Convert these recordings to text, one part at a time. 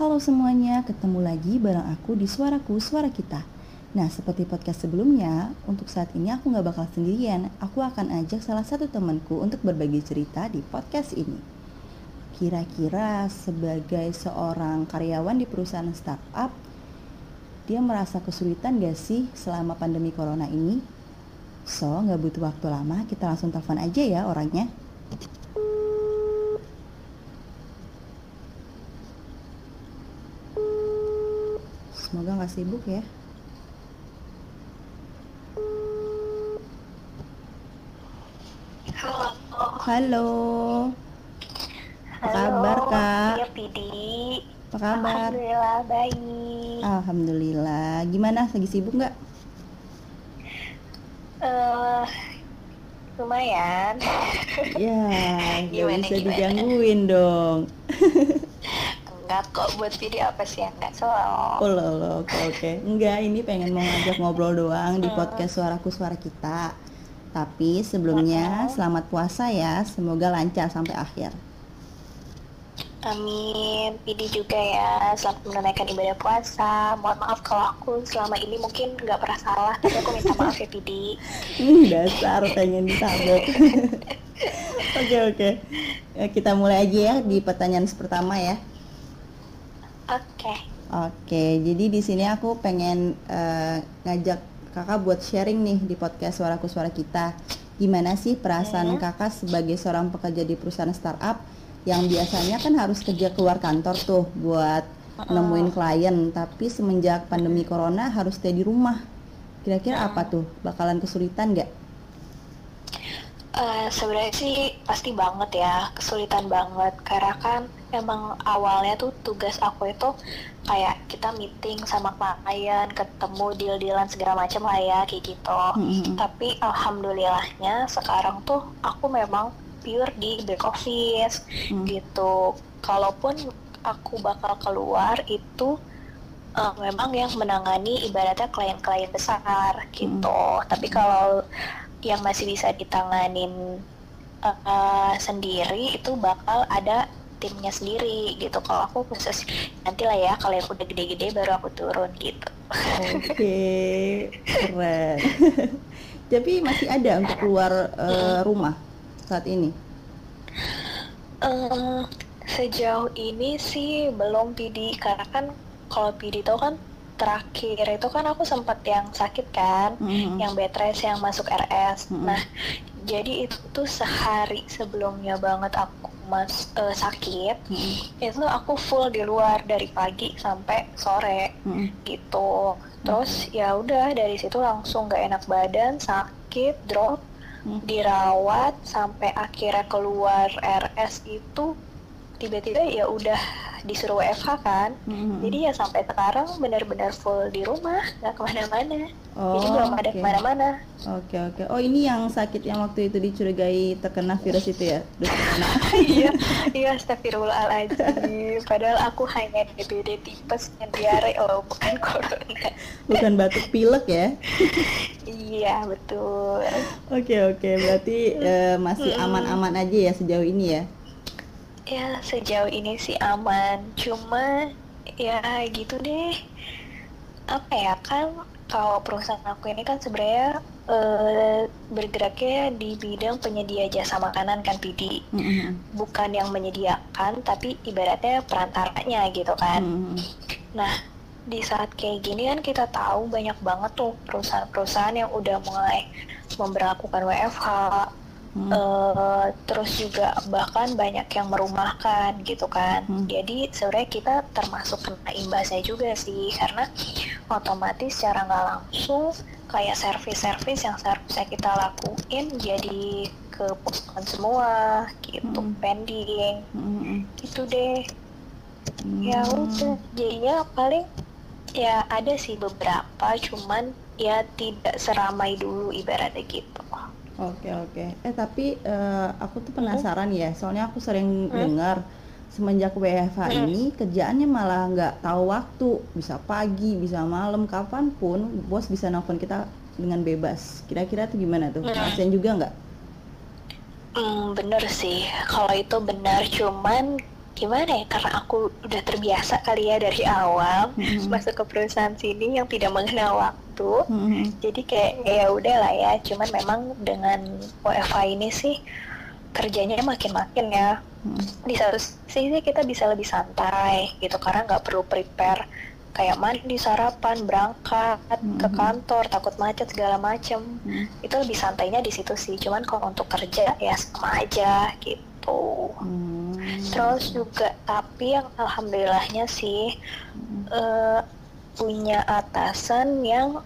Halo semuanya, ketemu lagi bareng aku di Suaraku Suara Kita. Nah, seperti podcast sebelumnya, untuk saat ini aku nggak bakal sendirian. Aku akan ajak salah satu temanku untuk berbagi cerita di podcast ini. Kira-kira sebagai seorang karyawan di perusahaan startup, dia merasa kesulitan gak sih selama pandemi corona ini? So, nggak butuh waktu lama, kita langsung telepon aja ya orangnya. Semoga nggak sibuk ya. Halo. Halo, Apa kabar, Kak? Iya, Pidi. apa kabar? Alhamdulillah baik. Alhamdulillah. Gimana? Lagi sibuk nggak? Eh, lumayan. Ya, nggak bisa gimana? digangguin dong. Enggak kok buat Pidi apa sih yang enggak selalu. Oh loh, oke oke. Enggak, ini pengen mau ngajak ngobrol doang di podcast Suaraku Suara Kita. Tapi sebelumnya selamat puasa ya, semoga lancar sampai akhir. Amin. Pidi juga ya. Selamat menunaikan ibadah puasa. Mohon maaf kalau aku selama ini mungkin nggak pernah salah, tapi aku minta maaf ya Pidi. Hmm, dasar pengen ditabok. Oke oke. Ya, Kita mulai aja ya di pertanyaan pertama ya. Oke. Oke, jadi di sini aku pengen eh, ngajak kakak buat sharing nih di podcast Suaraku Suara Kita. Gimana sih perasaan kakak sebagai seorang pekerja di perusahaan startup yang biasanya kan harus kerja keluar kantor tuh buat nemuin klien, tapi semenjak pandemi corona harus stay di rumah. Kira-kira apa tuh? Bakalan kesulitan nggak? Eh, sebenarnya sih pasti banget ya kesulitan banget karena kan emang awalnya tuh tugas aku itu kayak kita meeting sama klien ketemu deal dealan segala macam lah ya kayak gitu Mm-mm. tapi alhamdulillahnya sekarang tuh aku memang pure di back office Hmm. gitu kalaupun aku bakal keluar itu eh, memang yang menangani ibaratnya klien-klien besar gitu tapi kalau yang masih bisa ditanganin eh, sendiri itu bakal ada timnya sendiri gitu kalau aku khusus nanti lah ya kalau yang udah gede-gede baru aku turun gitu Oke, keren. Tapi masih ada untuk keluar eh, rumah saat ini. Eh, sejauh ini sih belum PD karena kan kalau PD itu kan terakhir itu kan aku sempat yang sakit kan Mhm. yang bed rest yang masuk RS Mhm. nah jadi itu sehari sebelumnya banget aku mas eh, sakit Mm-mm. itu aku full di luar dari pagi sampai sore Mm-mm. gitu terus ya udah dari situ langsung gak enak badan sakit drop Hmm. dirawat sampai akhirnya keluar RS itu tiba-tiba ya udah disuruh WFH kan Mm-mm. jadi ya sampai sekarang benar-benar full di rumah nggak ke mana-mana jadi Oh, belum ada oke. ke mana-mana Oke oke. Oh ini yang sakit yang waktu itu dicurigai terkena virus itu ya? Iya iya astagfirullahaladzim padahal aku hanya DBD tipes dan diare oh bukan corona Bukan batuk pilek ya? iya betul Oke oke. Berarti eh, masih aman-aman aja ya sejauh ini ya? Ya sejauh ini sih aman cuma ya gitu deh apa ya kan kalau perusahaan aku ini kan sebenarnya eh, bergeraknya di bidang penyedia jasa makanan kan PD Mm-mm. bukan yang menyediakan tapi ibaratnya perantaranya gitu kan Mm-mm. Nah, di saat kayak gini kan kita tahu banyak banget tuh perusahaan-perusahaan yang udah mulai memberlakukan WFH, Hmm. eh, terus juga bahkan banyak yang merumahkan gitu kan. Hmm. Jadi sebenarnya kita termasuk kena imbasnya juga sih, karena otomatis secara nggak langsung kayak servis-servis yang seharusnya kita lakuin jadi ke postpone semua gitu, Hmm. pending, Mm-mm. itu deh ya Hmm. udah jadinya paling ya ada sih beberapa cuman ya tidak seramai dulu ibaratnya gitu Oke oke. Eh tapi eh, aku tuh penasaran ya, soalnya aku sering dengar semenjak WFH ini kerjaannya malah nggak tahu waktu, bisa pagi, bisa malam, kapan pun bos bisa nelfon kita dengan bebas. Kira-kira tuh gimana tuh? Kasian juga nggak? Hmm, bener sih kalau itu benar cuman gimana ya karena aku udah terbiasa kali ya dari awal Mm-hmm. masuk ke perusahaan sini yang tidak mengenal waktu Mm-mm. jadi kayak ya udah lah ya cuman memang dengan WFH ini sih kerjanya makin-makin ya Mm-mm. di satu sisi kita bisa lebih santai gitu karena nggak perlu prepare kayak mandi sarapan berangkat ke Mhm. kantor takut macet segala macem Mm. itu lebih santainya di situ sih cuman kalau untuk kerja ya sama aja gitu terus juga tapi yang alhamdulillahnya sih Mm. eh, punya atasan yang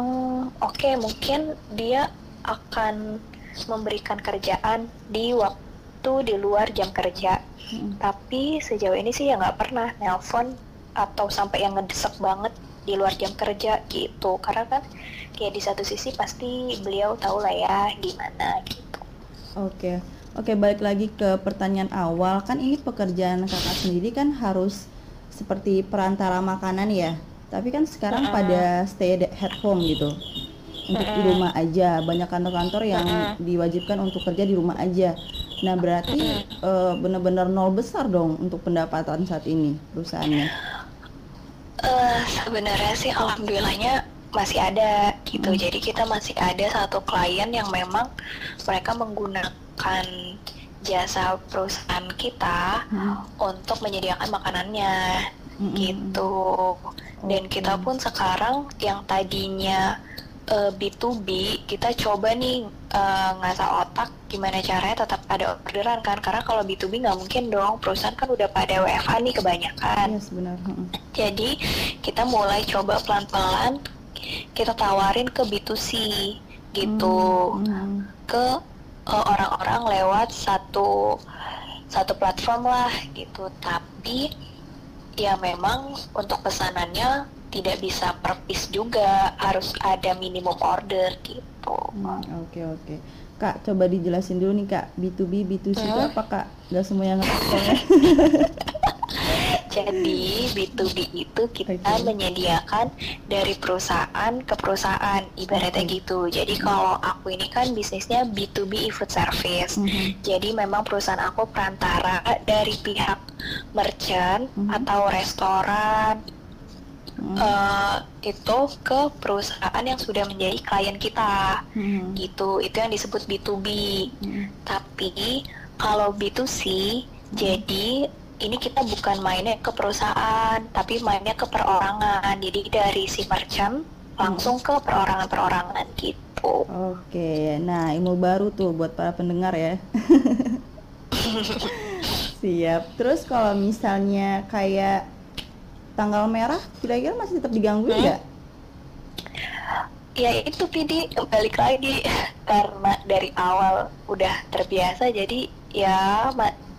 mm, oke mungkin dia akan memberikan kerjaan di waktu di luar jam kerja. Mm. tapi sejauh ini sih ya nggak pernah nelpon atau sampai yang ngedesak banget di luar jam kerja gitu. Karena kan kayak di satu sisi pasti beliau tahu lah ya gimana gitu. Oke, oke balik lagi ke pertanyaan awal. Kan ini pekerjaan kakak sendiri kan harus seperti perantara makanan ya. Tapi kan sekarang Mm-mm. pada stay at home gitu, untuk di Mm-mm. rumah aja. Banyak kantor-kantor yang Mm-mm. diwajibkan untuk kerja di rumah aja. Nah berarti eh, benar-benar nol besar dong untuk pendapatan saat ini perusahaannya. Eh, sebenarnya sih alhamdulillahnya masih ada gitu. Hmm. Jadi kita masih ada satu klien yang memang mereka menggunakan jasa perusahaan kita Hmm. untuk menyediakan makanannya Mm-mm. gitu. Dan Oke. kita pun sekarang yang tadinya eh, B2B kita coba nih eh, ngasah otak gimana caranya tetap ada orderan kan karena kalau B2B nggak mungkin dong perusahaan kan udah pada WFH nih kebanyakan sebenar. Mm-mm. jadi kita mulai coba pelan-pelan kita tawarin ke B2C gitu Mm-mm. ke uh, orang-orang lewat satu satu platform lah gitu tapi ya memang untuk pesanannya tidak bisa per piece juga harus ada minimum order gitu Hmm, Oke oke. Kak coba dijelasin dulu nih kak B2B B2C itu Hmm. apa kak? Gak semuanya ngerti soalnya. Jadi B2B itu kita Oke. menyediakan dari perusahaan ke perusahaan ibaratnya Oke. gitu. Jadi kalau aku ini kan bisnisnya B2B e-food service. Mhm. Jadi memang perusahaan aku perantara dari pihak merchant Mhm. atau restoran Mhm. eh, itu ke perusahaan yang sudah menjadi klien kita. Mhm. Gitu. Itu yang disebut B2B. Mhm. Tapi kalau B2C, jadi ini kita bukan mainnya ke perusahaan, tapi mainnya ke perorangan. Jadi dari si merchant langsung ke perorangan-perorangan gitu. Oke, nah ilmu baru tuh buat para pendengar ya. Siap. Terus kalau misalnya kayak tanggal merah, kira-kira masih tetap digangguin Hmm? nggak? Ya itu PD balik lagi karena dari awal udah terbiasa jadi ya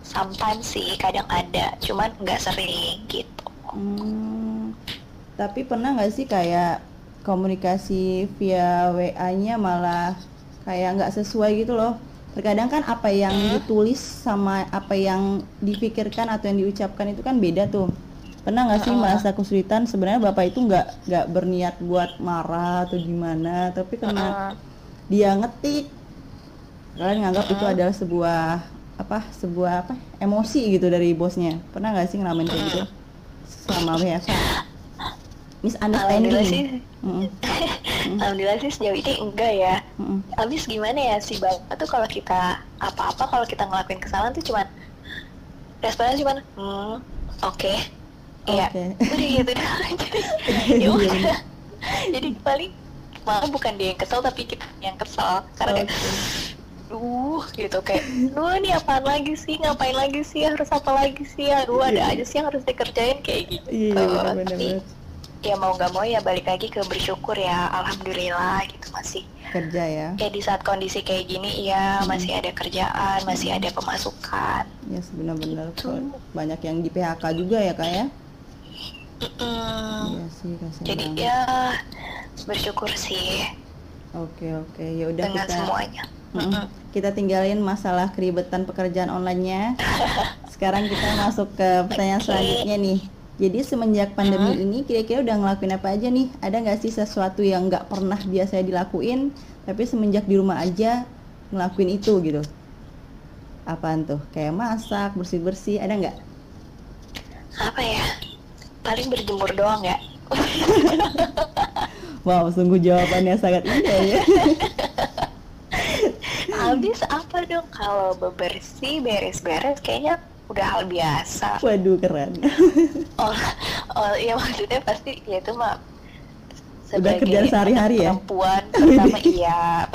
sometimes sih kadang ada, cuman nggak sering gitu. Hmm, tapi pernah nggak sih kayak komunikasi via WA-nya malah kayak nggak sesuai gitu loh? Terkadang kan apa yang ditulis sama apa yang dipikirkan atau yang diucapkan itu kan beda tuh. Pernah nggak sih merasa kesulitan? Sebenarnya bapak itu nggak nggak berniat buat marah atau gimana, tapi karena dia ngetik, kalian nganggap itu adalah sebuah apa sebuah apa emosi gitu dari bosnya. Pernah nggak sih ngalamin kayak gitu? Selama WFH? Alhamdulillah sih, Misunderstanding. Alhamdulillah sih sejauh ini enggak ya. Mm-mm. Habis gimana ya si bapak tuh kalau kita apa-apa kalau kita ngelakuin kesalahan tuh cuman responnya cuman hmm oke. Iya. Udah gitu dah jadi Iya, ya udah. Jadi paling malah bukan dia yang kesel tapi kita yang kesel. Karena kayak Oke. duh gitu. Kayak duh ini apaan lagi sih? Ngapain lagi sih? Harus apa lagi sih? Aduh ada Iya. aja sih yang harus dikerjain kayak gitu. Iya, tapi ya mau nggak mau ya balik lagi ke bersyukur ya alhamdulillah gitu masih kerja ya. ya di saat kondisi kayak gini ya Hmm. masih ada kerjaan masih ada pemasukan Ya sebenar-benar Betul. banyak yang di PHK juga ya kak ya. Iya sih kasihan jadi banget. ya bersyukur sih Oke oke ya udah dengan kita semuanya Mm-mm. Mm-mm. kita tinggalin masalah keribetan pekerjaan online-nya. Sekarang kita masuk ke pertanyaan Oke. selanjutnya nih. Jadi semenjak pandemi Hmm. ini kira-kira udah ngelakuin apa aja nih? Ada nggak sih sesuatu yang nggak pernah biasanya dilakuin, tapi semenjak di rumah aja ngelakuin itu gitu? Apaan tuh? Kayak masak, bersih-bersih, ada nggak? apa ya paling berjemur doang ya wow sungguh jawabannya sangat indah ya habis apa dong kalau bebersih beres-beres kayaknya udah hal biasa. Waduh keren. Oh oh iya maksudnya pasti ya itu mah udah kerjaan sehari-hari ya? perempuan pertama iya.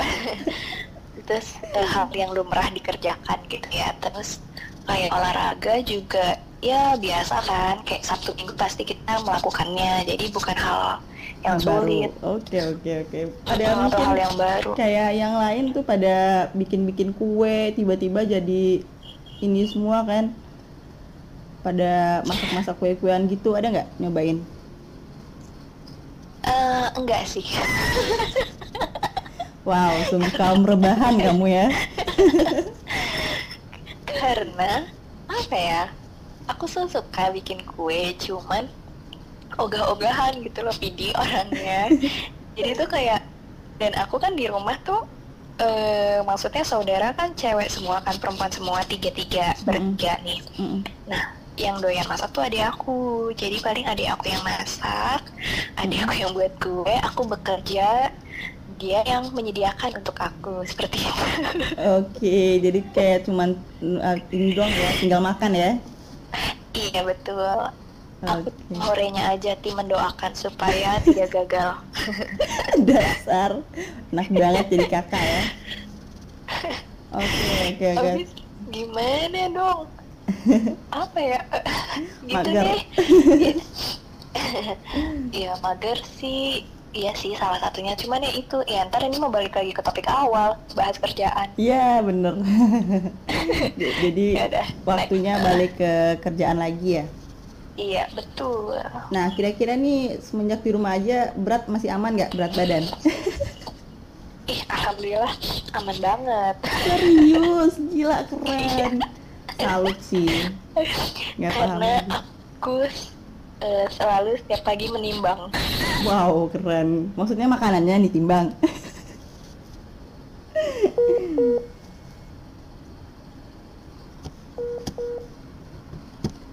Terus uh, hal yang lumrah dikerjakan gitu ya. Terus kayak olahraga juga ya biasa kan. Kayak sabtu minggu pasti kita melakukannya. Jadi bukan hal yang sulit. Oke oke oke. Ada yang mungkin hal yang baru. kayak yang lain tuh pada bikin-bikin kue tiba-tiba jadi ini semua kan pada masak-masak kue-kuean gitu ada nggak nyobain Uh, enggak sih. wow, kaum rebahan kamu ya. Karena apa ya? Aku suka bikin kue, cuman ogah-ogahan gitu loh Pidi orangnya. Jadi tuh kayak dan aku kan di rumah tuh uh, maksudnya saudara kan cewek semua kan perempuan semua tiga tiga bertiga nih. Mm -mm. Nah yang doyan masak tuh adik aku. Jadi paling adik aku yang masak adik aku yang buat kue aku bekerja dia yang menyediakan untuk aku. Seperti itu. Oke jadi kayak cuman uh, ini doang ya tinggal makan ya? Iya betul. Okay. horenya aja tim mendoakan supaya tidak gagal. Dasar enak banget jadi kakak ya. Oke oke oke. Gimana dong apa ya? Gitu mager. deh. Ya mager sih. Iya sih salah satunya. Cuman ya itu ya ntar ini mau balik lagi ke topik awal bahas kerjaan. Iya bener. Jadi Yaudah, waktunya next. balik ke kerjaan lagi ya? Iya betul. Nah kira-kira nih semenjak di rumah aja berat masih aman nggak? Berat badan? Ih alhamdulillah aman banget. Serius gila keren salut sih. Nggak paham karena aku uh, selalu setiap pagi menimbang. Wow keren. Maksudnya makanannya ditimbang.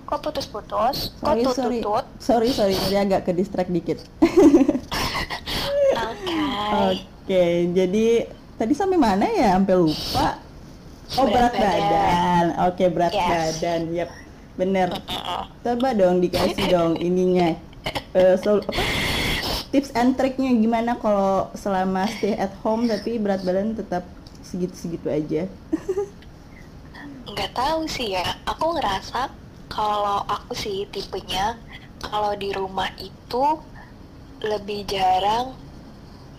Kok putus-putus? Kok tutut sorry. sorry sorry agak ke distract dikit. Oke. Okay. oke okay, jadi tadi sampai mana ya? Sampai lupa Oh berat, berat badan. badan. Oke okay, berat yes. badan. Yap. Bener. Coba dong dikasih dong ininya. Uh, so, apa? Tips and triknya gimana kalau selama stay at home tapi berat badan tetap segitu-segitu aja? Nggak tahu sih ya. Aku ngerasa kalau aku sih tipenya kalau di rumah itu lebih jarang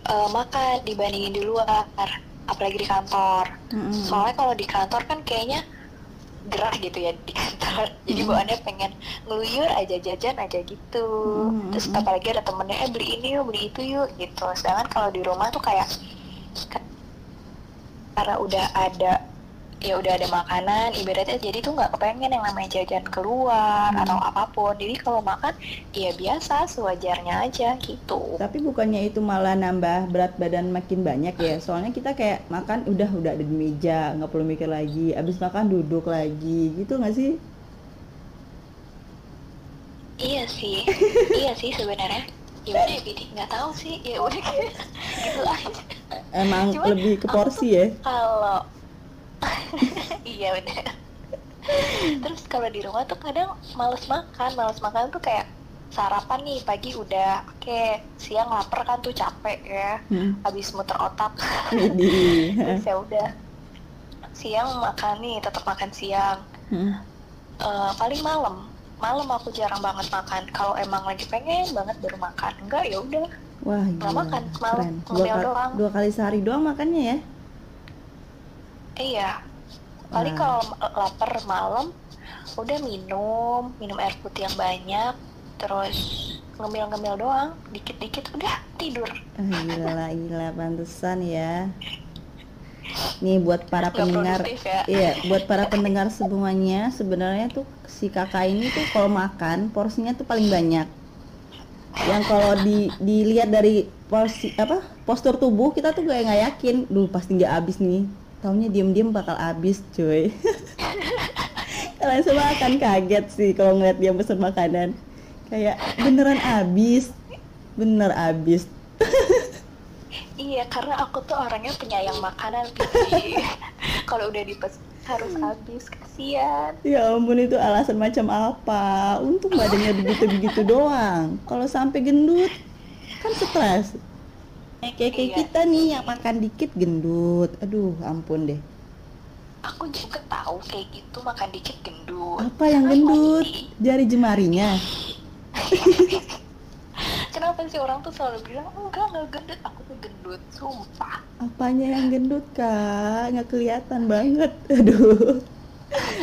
uh, makan dibandingin di luar apalagi di kantor mm-hmm. soalnya kalau di kantor kan kayaknya gerah gitu ya di kantor jadi mm-hmm. bawaannya pengen ngeluyur aja jajan aja gitu mm-hmm. terus apalagi ada temennya eh beli ini yuk beli itu yuk gitu sedangkan kalau di rumah tuh kayak karena udah ada ya udah ada makanan ibaratnya jadi tuh nggak kepengen yang namanya jajan keluar hmm. atau apa pun. Jadi kalau makan ya biasa sewajarnya aja gitu. Tapi bukannya itu malah nambah berat badan makin banyak ya? Soalnya kita kayak makan udah udah ada di meja nggak perlu mikir lagi. Abis makan duduk lagi. Gitu nggak sih? Iya sih. Iya sih sebenarnya. Gimana ya Bidi nggak tahu sih. Ya udah gitu aja. Emang Cuman, lebih ke porsi ya? kalau iya benar terus kalau di rumah tuh kadang males makan males makan tuh kayak sarapan nih pagi udah oke okay, siang lapar kan tuh capek ya hmm. habis muter otak. Terus ya udah siang makan nih tetap makan siang. Hmm. uh, paling malam malam aku jarang banget makan. Kalau emang lagi pengen banget baru makan enggak ya udah. Wah, nggak makan malam dua, doang. dua kali sehari doang makannya ya iya. Paling kalau lapar malam udah minum minum air putih yang banyak terus ngemil-ngemil doang dikit-dikit udah tidur. Ah, gila gila pantesan ya. Nih buat para Gak pendengar ya. iya buat para pendengar semuanya sebenarnya tuh si kakak ini tuh kalau makan porsinya tuh paling banyak. Yang kalau di dilihat dari porsi apa postur tubuh kita tuh gak nggak yakin. Duh pasti nggak habis nih taunya diem-diem bakal habis cuy. Langsung akan kaget sih kalau ngeliat dia pesen makanan. Kayak beneran abis. Bener abis. Iya, karena aku tuh orangnya penyayang makanan. Kalau udah dipes harus habis, kasihan. ya ampun itu alasan macam apa? Untung badannya begitu-begitu doang. Kalau sampai gendut kan stres kayak kayak Iya. kita nih yang makan dikit gendut. Aduh ampun deh. Aku juga tahu kayak gitu makan dikit gendut. apa yang gendut? jari jemarinya? Kenapa sih orang tuh selalu bilang enggak enggak gendut, aku tuh gendut, sumpah. apanya yang gendut kak? Nggak kelihatan banget. Aduh.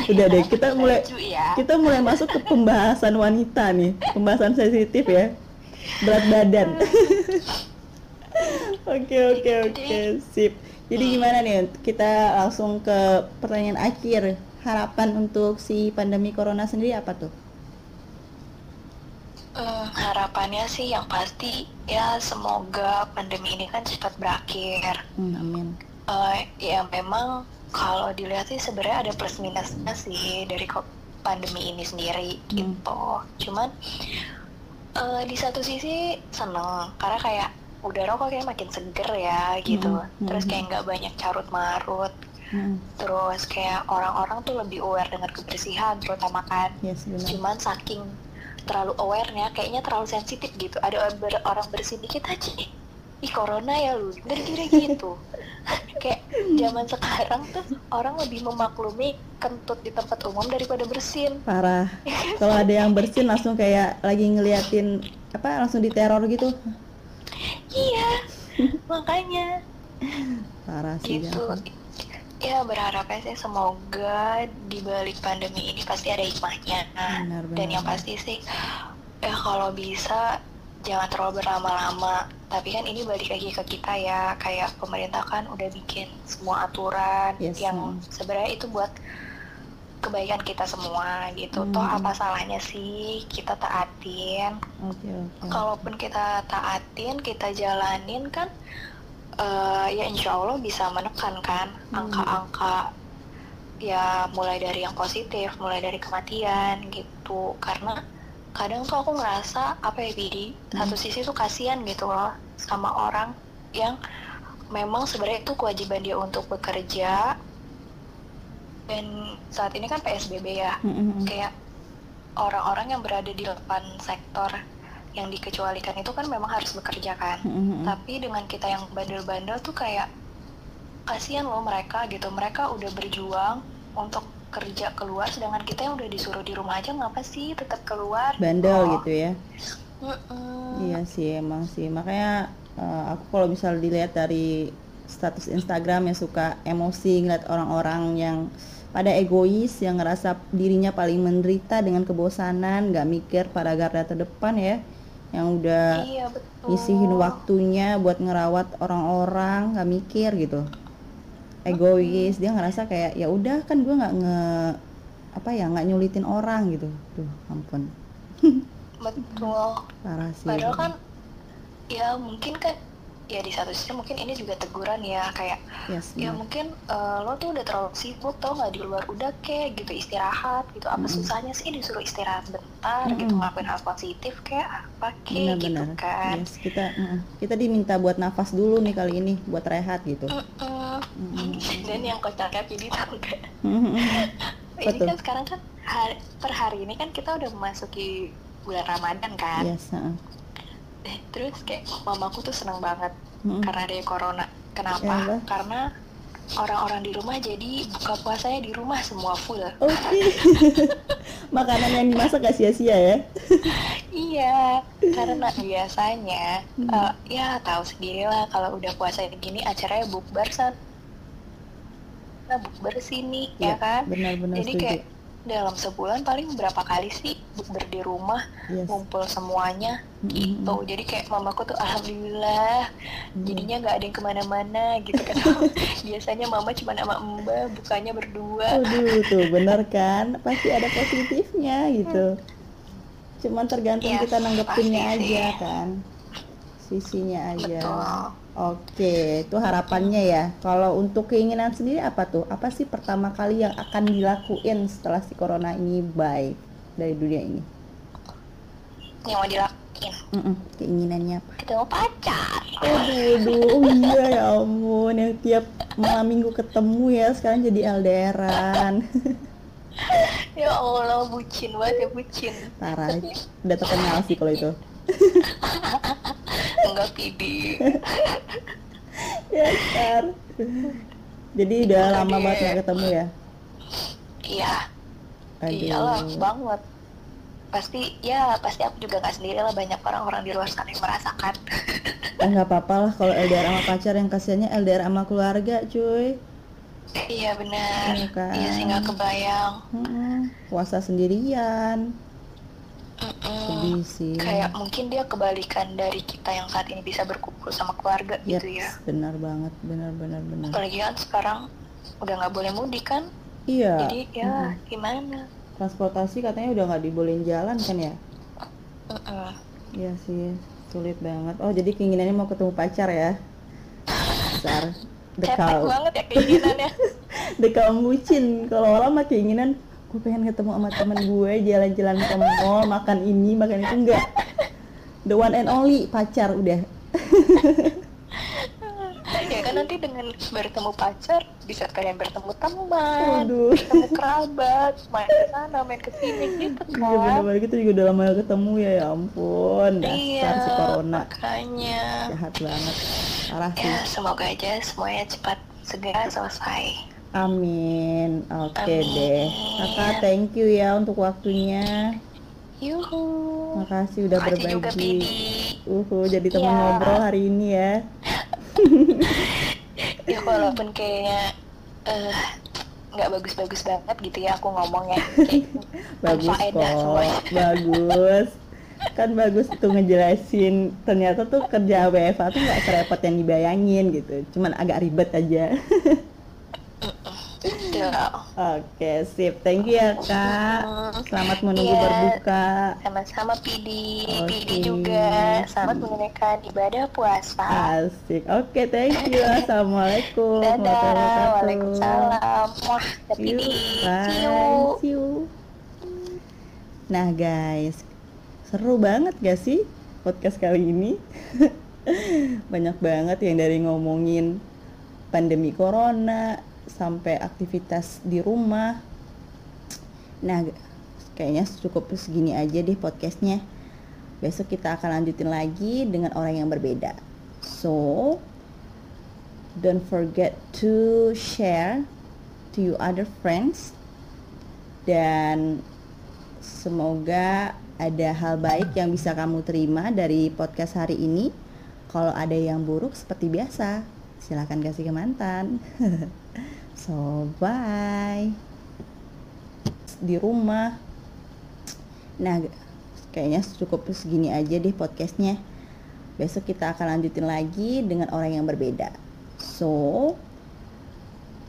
Udah deh kita mulai ya. kita mulai masuk ke pembahasan wanita nih. Pembahasan sensitif ya. Berat badan oke oke oke. sip. Jadi gimana nih kita langsung ke pertanyaan akhir. Harapan untuk si pandemi corona sendiri apa tuh? Hmm, harapannya sih yang pasti ya semoga pandemi ini kan cepat berakhir. Hmm, amin. Eh, ya memang kalau dilihat sih sebenarnya ada plus minusnya sih dari pandemi ini sendiri Hmm. gitu. Cuman eh, di satu sisi seneng karena kayak udara kok kayak makin seger ya gitu. Hmm, Terus kayak nggak banyak carut marut. Hmm, Terus kayak orang-orang tuh lebih aware dengan kebersihan terutama kan. yes benar Cuman saking terlalu awarenya kayaknya terlalu sensitif gitu. Ada orang, ber- orang bersin dikit aja. "Eh, Ih corona ya lu, ngeri gitu. kayak zaman sekarang tuh orang lebih memaklumi kentut di tempat umum daripada bersin. parah kalau ada yang bersin langsung kayak lagi ngeliatin apa langsung diteror gitu Iya, makanya parah sih gitu. jangan. Ya berharapnya sih semoga di balik pandemi ini pasti ada hikmahnya. Benar, Dan benar. yang pasti sih ya kalau bisa jangan terlalu berlama-lama. Tapi kan ini balik lagi ke kita ya, kayak pemerintah kan udah bikin semua aturan Yes, yang sebenarnya itu buat kebaikan kita semua gitu. Toh Mm. apa salahnya sih kita taatin? oke oke Kalaupun kita taatin, kita jalanin kan eh, ya insya Allah bisa menekan kan Hmm. angka-angka ya mulai dari yang positif, mulai dari kematian gitu. Karena kadang tuh aku ngerasa apa ya Bidi, Hmm. satu sisi tuh kasihan gitu loh sama orang yang memang sebenarnya itu kewajiban dia untuk bekerja dan saat ini kan PSBB ya Hmm, hmm, hmm. kayak orang-orang yang berada di depan sektor yang dikecualikan itu kan memang harus bekerja kan. Hmm, hmm, hmm. tapi dengan kita yang bandel-bandel tuh kayak kasihan loh mereka gitu. Mereka udah berjuang untuk kerja keluar sedangkan kita yang udah disuruh di rumah aja ngapa sih tetap keluar? Bandel Oh, gitu ya? Mm-mm. Iya sih emang sih. Makanya eh, aku kalau misal dilihat dari status Instagram yang suka emosi ngeliat orang-orang yang pada egois yang ngerasa dirinya paling menderita dengan kebosanan nggak mikir pada garda terdepan ya yang udah iya betul. ngisihin waktunya buat ngerawat orang-orang nggak mikir gitu. Egois dia ngerasa kayak ya udah kan gue nggak nge apa ya nggak nyulitin orang gitu. Tuh ampun. Betul. Parah sih. Padahal kan ya mungkin kan ya di satu sisi mungkin ini juga teguran ya kayak yes, ya benar. mungkin eh, lo tuh udah terlalu sibuk tau nggak di luar udah kek gitu istirahat gitu apa Mm-mm. susahnya sih disuruh istirahat bentar gitu Mm-mm. ngelakuin hal positif kayak apa kek gitu benar-benar kan yes kita mm, kita diminta buat nafas dulu nih kali ini buat rehat gitu Mm-mm. Mm, dan yang kocaknya ini tau gak mm, mm, mm. ini Betul. kan sekarang kan hari, per hari ini kan kita udah memasuki bulan Ramadan kan yes heeh. Eh, terus kayak mamaku tuh seneng banget Mm, karena ada corona. Ya kenapa Allah. karena orang-orang di rumah jadi buka puasanya di rumah semua full. Oke. Makanan yang dimasak gak sia-sia ya? Iya, karena biasanya Hmm. eh, ya tahu sendirilah kalau udah puasa gini acaranya bukber san, nah bukber sini ya Iya, kan. benar-benar Jadi setuju. kayak dalam sebulan paling berapa kali sih bukber di rumah yes ngumpul semuanya Mm, mm, gitu. Jadi kayak mamaku tuh alhamdulillah mm. jadinya nggak ada yang ke mana-mana gitu kan. Biasanya mama cuma sama mbak bukanya berdua. Aduh tuh bener kan pasti ada positifnya gitu cuman tergantung Iya, kita nanggepinnya aja sih. kan sisinya aja Betul. Oke, itu harapannya ya. Kalau untuk keinginan sendiri apa tuh? Apa sih pertama kali yang akan dilakuin setelah si corona ini bye dari dunia ini? Yang mau dilakuin? Mm-mm, keinginannya apa? Ketemu pacar. Aduh, aduh, oh iya ya ampun, yang tiap malam minggu ketemu ya sekarang jadi LDRan. ya Allah, bucin banget ya bucin. Parah, udah terkenal sih kalau itu. Enggak pidi. ya Star. Jadi udah lama banget gak ketemu ya? Iya, iyalah banget. Pasti ya pasti aku juga nggak sendiri lah banyak orang-orang di luar sana yang merasakan. Eh nggak apa-apa lah kalau LDR sama pacar yang kasihannya LDR sama keluarga cuy. iya benar. Iya kan? Iya sih nggak kebayang. Mm-mm, Puasa sendirian. Sedih sih. Kayak mungkin dia kebalikan dari kita yang saat ini bisa berkumpul sama keluarga Yep, gitu ya. benar banget, benar benar benar. Apalagi kan sekarang udah nggak boleh mudik kan. Iya. Jadi ya gimana? Transportasi katanya udah nggak dibolehin jalan kan ya? Mm-mm. Iya sih, sulit banget. Oh jadi keinginannya mau ketemu pacar ya? Besar. Dekau. banget ya keinginannya. Dekau bucin. Kalau orang mah keinginan gue pengen ketemu sama temen gue jalan-jalan ke mall makan ini makan itu enggak the one and only pacar udah ya kan nanti dengan bertemu pacar bisa kalian bertemu teman, Aduh. bertemu kerabat, main ke sana, main ke sini gitu Iya kan. bener-bener kita juga udah lama ketemu ya ya ampun dasar Iya, si corona makanya. jahat banget parah sih Ya, semoga aja semuanya cepat segera selesai. Amin oke Amin. deh kakak thank you ya untuk waktunya Yuhu. makasih udah Makasih juga berbagi Pidi. uhu jadi teman Iya. ngobrol hari ini ya Ya walaupun kayaknya eh, nggak bagus-bagus banget gitu ya aku ngomongnya. Bagus berfaedah kok bagus kan bagus tuh ngejelasin ternyata tuh kerja WFA tuh nggak serepot yang dibayangin gitu cuman agak ribet aja. Oke sip thank you ya kak selamat menunggu Iya. berbuka Sama-sama Pidi, Oke. Pidi juga. Selamat menunaikan ibadah puasa. asik oke thank you assalamualaikum Dadah, waalaikumsalam. Wah. Pidi, you. See you. Nah guys, seru banget gak sih podcast kali ini? Banyak banget yang dari ngomongin pandemi corona sampai aktivitas di rumah. Nah, kayaknya cukup segini aja deh podcastnya. Besok kita akan lanjutin lagi dengan orang yang berbeda. So, don't forget to share to your other friends dan semoga ada hal baik yang bisa kamu terima dari podcast hari ini. Kalau ada yang buruk seperti biasa, silahkan kasih ke mantan. so bye. Di rumah. Nah, kayaknya cukup segini aja deh podcastnya. Besok kita akan lanjutin lagi dengan orang yang berbeda. So,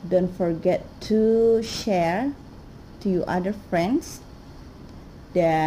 don't forget to share to your other friends dan